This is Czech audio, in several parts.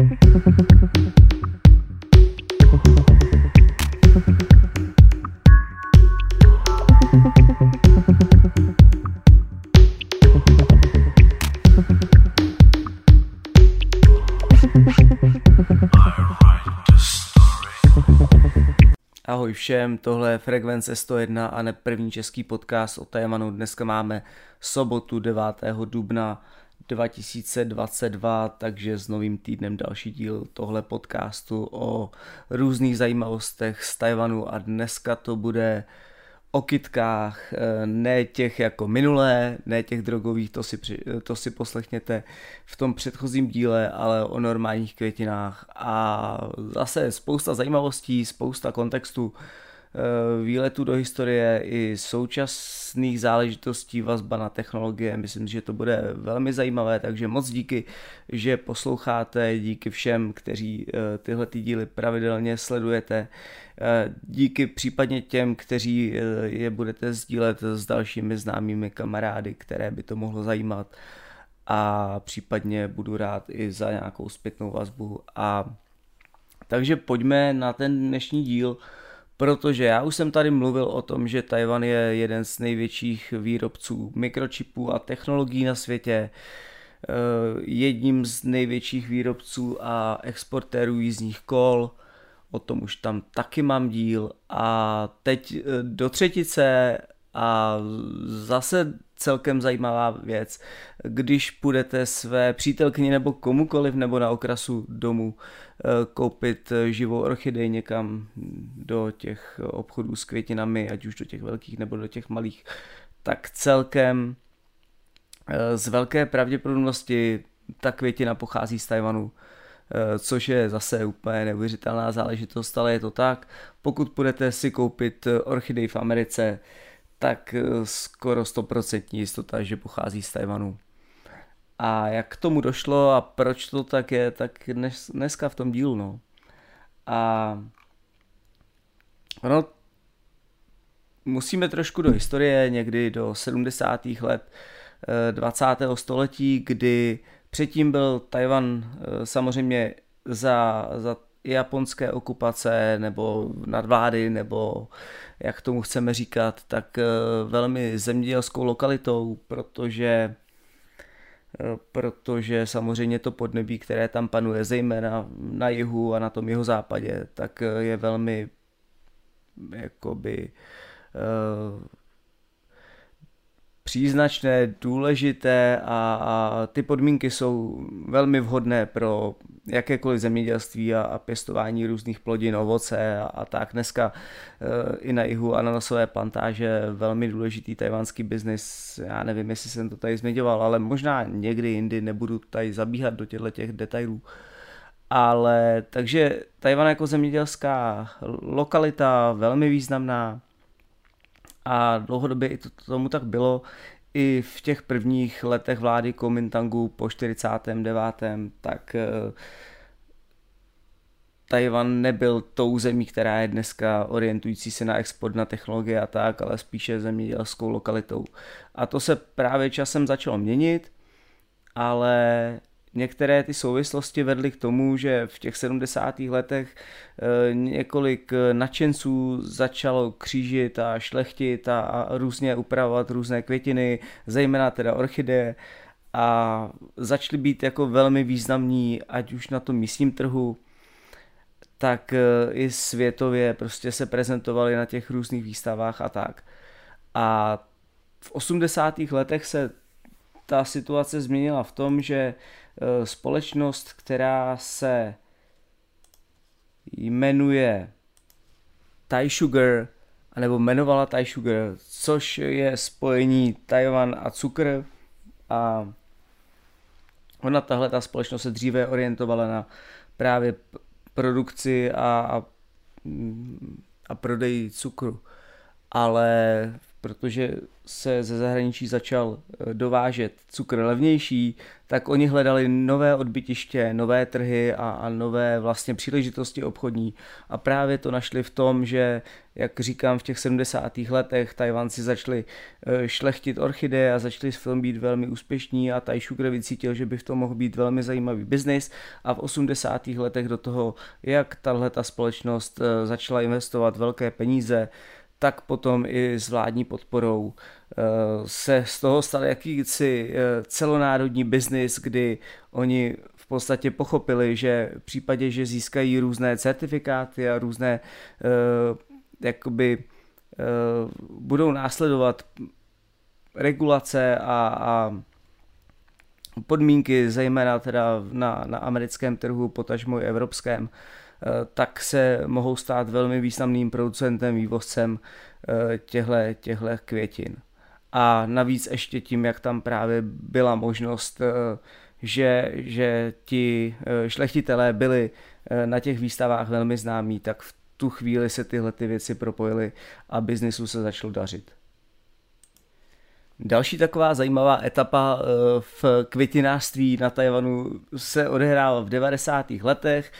Ahoj všem, tohle je Frekvence 101 a ne první český podcast o Tajvanu. Dneska máme sobotu 9. dubna 2022, takže s novým týdnem další díl tohle podcastu o různých zajímavostech z Tajvanu. A dneska to bude o kytkách, eh, ne těch jako minulé, ne těch drogových, to si, to si poslechněte v tom předchozím díle, ale o normálních květinách. A zase spousta zajímavostí, spousta kontextu, eh, výletů do historie i současných záležitostí vazba na technologie. Myslím, že to bude velmi zajímavé, takže moc díky, že posloucháte, díky všem, kteří eh, tyhle ty díly pravidelně sledujete. Eh, díky případně těm, kteří eh, je budete sdílet s dalšími známými kamarády, které by to mohlo zajímat a případně budu rád i za nějakou zpětnou vazbu. A takže pojďme na ten dnešní díl, protože já už jsem tady mluvil o tom, že Tajvan je jeden z největších výrobců mikročipů a technologií na světě, eh, jedním z největších výrobců a exportérů jízdních kol, o tom už tam taky mám díl. A teď eh, do třetice a zase celkem zajímavá věc, když půjdete své přítelkyni nebo komukoliv nebo na okrasu domu eh, koupit živou orchidej někam do těch obchodů s květinami, ať už do těch velkých nebo do těch malých, tak celkem eh, z velké pravděpodobnosti ta květina pochází z Tajvanu Eh, což je zase úplně neuvěřitelná záležitost, ale je to tak. Pokud budete si koupit orchidej v Americe, tak eh, skoro 100% jistota, že pochází z Tajvanu. A jak k tomu došlo a proč to tak je, tak dnes, dneska v tom dílu, no. A ono, musíme trošku do historie, někdy do 70. let 20. století, kdy Předtím byl Tajvan eh, samozřejmě za, za japonské okupace nebo nadvlády, nebo jak tomu chceme říkat, tak eh, velmi zemědělskou lokalitou, protože eh, protože samozřejmě to podnebí, které tam panuje, zejména na jihu a na tom jeho západě, tak je velmi jakoby příznačné, důležité a, a ty podmínky jsou velmi vhodné pro jakékoliv zemědělství a, a pěstování různých plodin, ovoce a, a tak. Dneska e, i na jihu ananasové plantáže velmi důležitý tajvanský biznis. Já nevím, jestli jsem to tady zmiňoval, ale možná někdy jindy nebudu tady zabíhat do těchto těch detailů. Ale takže Tajvan jako zemědělská lokalita, velmi významná, a dlouhodobě i to, tomu tak bylo i v těch prvních letech vlády Kuomintangu po 49. tak eh, Tajvan nebyl tou zemí, která je dneska orientující se na export na technologie a tak, ale spíše zemědělskou lokalitou. A to se právě časem začalo měnit, ale některé ty souvislosti vedly k tomu, že v těch 70. letech eh, několik eh, nadšenců začalo křížit a šlechtit a různě upravovat různé květiny, zejména teda orchideje a začaly být jako velmi významní, ať už na tom místním trhu, tak eh, i světově prostě se prezentovali na těch různých výstavách a tak. A v 80. letech se ta situace změnila v tom, že Eh, společnost, která se jmenuje Thai Sugar, anebo jmenovala Thai Sugar, což je spojení Taiwan a cukr a ona tahle ta společnost se dříve orientovala na právě produkci a, a, a prodej cukru. Ale protože se ze zahraničí začal eh, dovážet cukr levnější, tak oni hledali nové odbytiště, nové trhy a, a nové vlastně příležitosti obchodní. A právě to našli v tom, že, jak říkám, v těch 70. letech Tajvanci začali eh, šlechtit orchideje a začali v tom být velmi úspěšní a Tai Sugar vycítil, že by v tom mohl být velmi zajímavý biznis a v 80. letech do toho, jak tahle ta společnost eh, začala investovat velké peníze, tak potom i s vládní podporou eh, se z toho stal jakýsi eh, celonárodní biznis, kdy oni v podstatě pochopili, že v případě, že získají různé certifikáty a různé eh, jakoby budou následovat regulace a, a podmínky, zejména teda na, na americkém trhu, potažmo i evropském, tak se mohou stát velmi významným producentem, vývozcem těchto, těchto květin. A navíc ještě tím, jak tam právě byla možnost, eh, že, že ti eh, šlechtitelé byli na těch výstavách velmi známí, tak v tu chvíli se tyhle ty věci propojily a biznisu se začalo dařit. Další taková zajímavá etapa eh, v květinářství na Tajvanu se odehrála v 90. letech,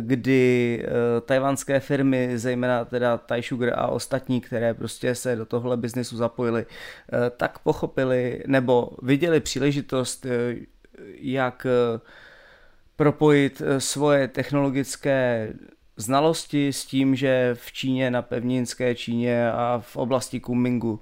kdy eh, tajvanské firmy, zejména teda Thai Sugar a ostatní, které prostě se do tohle biznesu zapojili, eh, tak pochopili nebo viděli příležitost, jak propojit svoje technologické znalosti s tím, že v Číně, na pevninské Číně a v oblasti Kumingu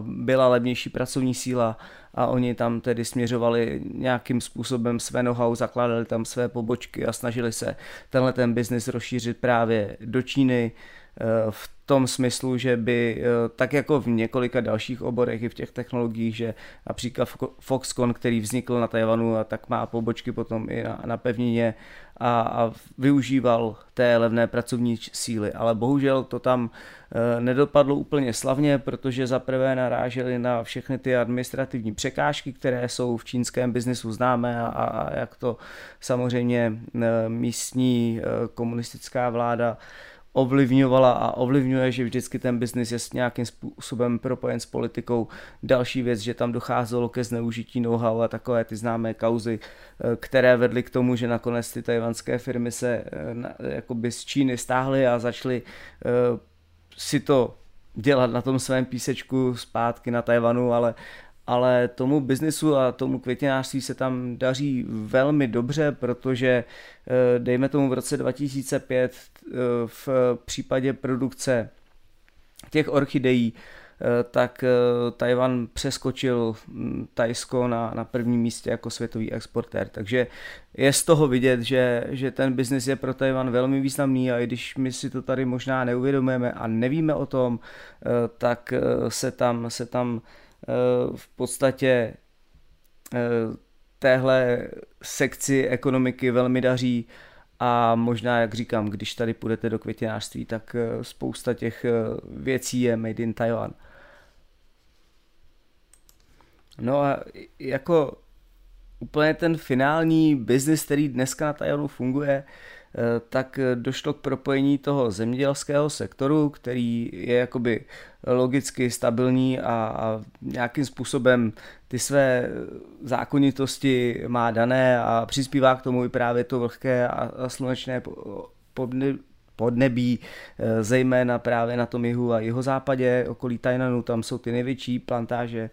byla levnější pracovní síla a oni tam tedy směřovali nějakým způsobem své know-how, zakládali tam své pobočky a snažili se tenhle ten biznis rozšířit právě do Číny. eh, v tom smyslu, že by eh, tak jako v několika dalších oborech i v těch technologiích, že například Foxconn, který vznikl na Tajvanu a tak má pobočky potom i na, na pevnině a, a využíval té levné pracovní síly, ale bohužel to tam e, nedopadlo úplně slavně, protože zaprvé naráželi na všechny ty administrativní překážky, které jsou v čínském biznesu známé a, a jak to samozřejmě místní komunistická vláda ovlivňovala a ovlivňuje, že vždycky ten biznis je s nějakým způsobem propojen s politikou. Další věc, že tam docházelo ke zneužití know-how a takové ty známé kauzy, eh, které vedly k tomu, že nakonec ty tajvanské firmy se eh, jakoby z Číny stáhly a začaly eh, si to dělat na tom svém písečku zpátky na Tajvanu, ale ale tomu biznisu a tomu květinářství se tam daří velmi dobře, protože eh, dejme tomu v roce 2005 eh, v případě produkce těch orchidejí eh, tak Tajvan přeskočil hm, Tajsko na, na prvním místě jako světový exportér. Takže je z toho vidět, že, že ten biznis je pro Tajvan velmi významný a i když my si to tady možná neuvědomujeme a nevíme o tom, tak se tam, se tam v podstatě eh, téhle sekci ekonomiky velmi daří a možná, jak říkám, když tady půjdete do květinářství, tak eh, spousta těch věcí je made in Taiwan. No a jako úplně ten finální biznis, který dneska na Tajvanu funguje, Eh, tak došlo k propojení toho zemědělského sektoru, který je jakoby logicky stabilní a, a nějakým způsobem ty své zákonitosti má dané a přispívá k tomu i právě to vlhké a, a slunečné podne, podnebí, eh, zejména právě na tom jihu a jihozápadě, okolí Tajnanu, tam jsou ty největší plantáže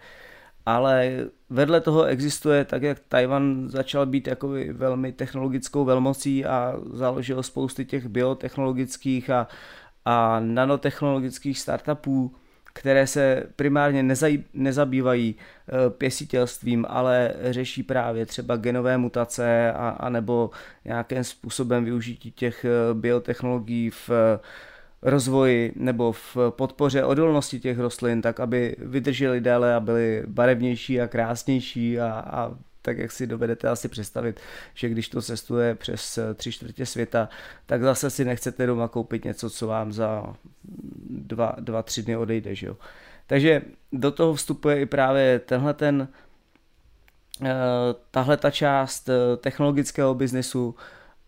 ale vedle toho existuje, tak jak Tajvan začal být jako velmi technologickou velmocí a založil spousty těch biotechnologických a, a nanotechnologických startupů, které se primárně nezaj, nezabývají e, pěstitelstvím, ale řeší právě třeba genové mutace a, a nebo nějakým způsobem využití těch e, biotechnologií v rozvoji nebo v podpoře odolnosti těch rostlin, tak aby vydržely déle a byly barevnější a krásnější a, a tak jak si dovedete asi představit, že když to cestuje přes tři čtvrtě světa, tak zase si nechcete doma koupit něco, co vám za dva, dva tři dny odejde. Že jo? Takže do toho vstupuje i právě tenhle ten, eh, tahle ta část eh, technologického biznesu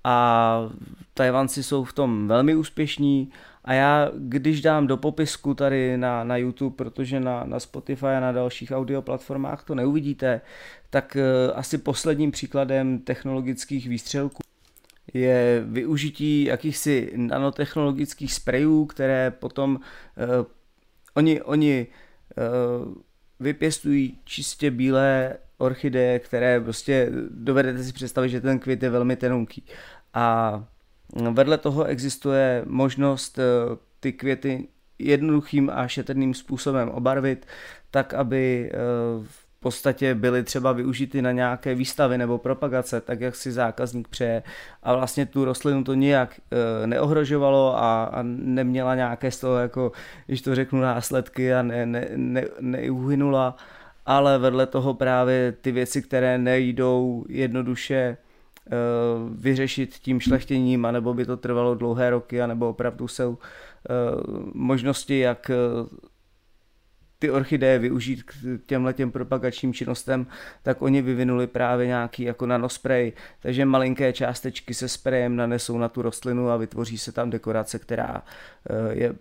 a Tajvanci jsou v tom velmi úspěšní a já, když dám do popisku tady na, na YouTube, protože na, na Spotify a na dalších audio platformách to neuvidíte, tak uh, asi posledním příkladem technologických výstřelků je využití jakýchsi nanotechnologických sprejů, které potom uh, oni, oni uh, vypěstují čistě bílé orchideje, které prostě dovedete si představit, že ten květ je velmi tenunký. A vedle toho existuje možnost eh, ty květy jednoduchým a šetrným způsobem obarvit, tak aby eh, v podstatě byly třeba využity na nějaké výstavy nebo propagace, tak jak si zákazník přeje. A vlastně tu rostlinu to nijak e, neohrožovalo a, a neměla nějaké z toho, jako, když to řeknu, následky a ne, ne, ne, neuhynula, ale vedle toho právě ty věci, které nejdou jednoduše vyřešit tím šlechtěním, anebo by to trvalo dlouhé roky, anebo opravdu jsou e, možnosti, jak ty orchideje využít k těmhle těm propagačním činnostem, tak oni vyvinuli právě nějaký jako nanospray, takže malinké částečky se sprejem nanesou na tu rostlinu a vytvoří se tam dekorace, která eh, je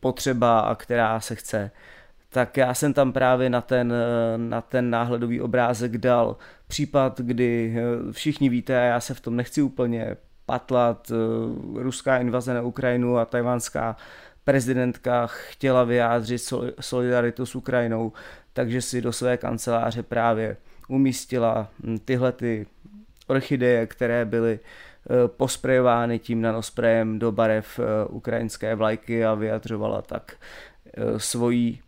potřeba a která se chce. Tak já jsem tam právě na ten, eh, na ten náhledový obrázek dal případ, kdy eh, všichni víte, a já se v tom nechci úplně patlat, ruská invaze na Ukrajinu a tajvanská prezidentka chtěla vyjádřit solidaritu s Ukrajinou, takže si do své kanceláře právě umístila hm, tyhle ty orchideje, které byly eh, posprejovány tím nanosprejem do barev eh, ukrajinské vlajky a vyjadřovala tak eh, svoji,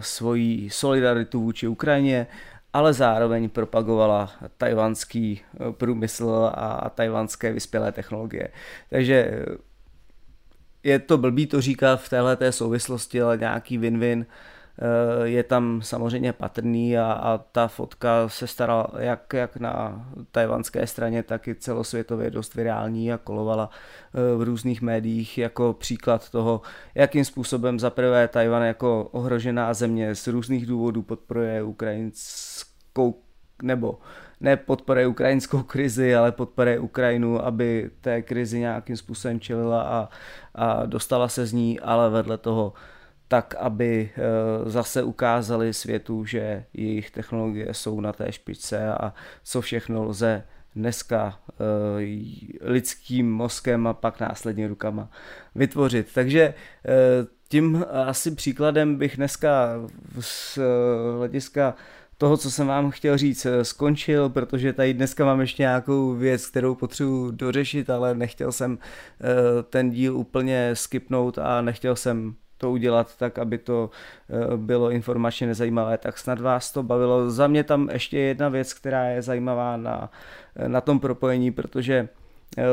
svoji solidaritu vůči Ukrajině, ale zároveň propagovala tajvanský průmysl a tajvanské vyspělé technologie. Takže je to blbý to říkat v téhle té souvislosti, ale nějaký win-win eh, je tam samozřejmě patrný a, a ta fotka se starala jak, jak na tajvanské straně, tak i celosvětově dost virální a kolovala eh, v různých médiích jako příklad toho, jakým způsobem zaprvé Tajvan jako ohrožená země z různých důvodů podporuje ukrajinskou nebo ne podporuje ukrajinskou krizi, ale podporuje Ukrajinu, aby té krizi nějakým způsobem čelila a, a dostala se z ní, ale vedle toho tak, aby eh, zase ukázali světu, že jejich technologie jsou na té špičce a co všechno lze dneska eh, lidským mozkem a pak následně rukama vytvořit. Takže eh, tím asi příkladem bych dneska z hlediska toho, co jsem vám chtěl říct, skončil, protože tady dneska mám ještě nějakou věc, kterou potřebuji dořešit, ale nechtěl jsem ten díl úplně skipnout a nechtěl jsem to udělat tak, aby to eh, bylo informačně nezajímavé, tak snad vás to bavilo. Za mě tam ještě jedna věc, která je zajímavá na, na tom propojení, protože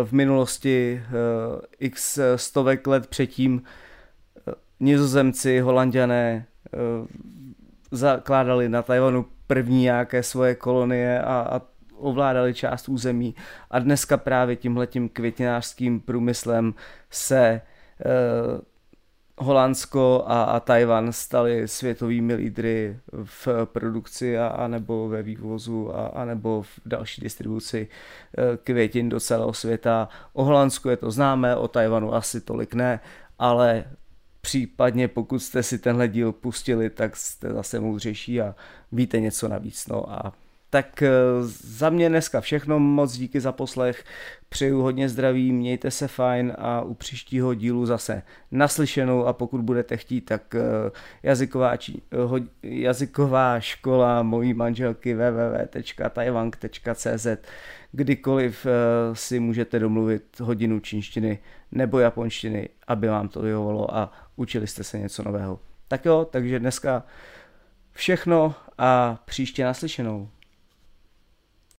v minulosti x stovek let předtím nizozemci, holanděné zakládali na Tajvanu první nějaké svoje kolonie a, a ovládali část území a dneska právě tímhletím květinářským průmyslem se eh, Holandsko a, a Tajvan stali světovými lídry v produkci a, a nebo ve vývozu a, a nebo v další distribuci eh, květin do celého světa. O Holandsku je to známé, o Tajvanu asi tolik ne, ale Případně pokud jste si tenhle díl pustili, tak jste zase moudřejší a víte něco navíc. No a tak eh, za mě dneska všechno, moc díky za poslech, přeju hodně zdraví, mějte se fajn a u příštího dílu zase naslyšenou a pokud budete chtít, tak eh, jazyková, či, eh, jazyková škola mojí manželky www.taiwank.cz kdykoliv si můžete domluvit hodinu čínštiny nebo japonštiny, aby vám to vyhovalo a učili jste se něco nového. Tak jo, takže dneska všechno a příště naslyšenou.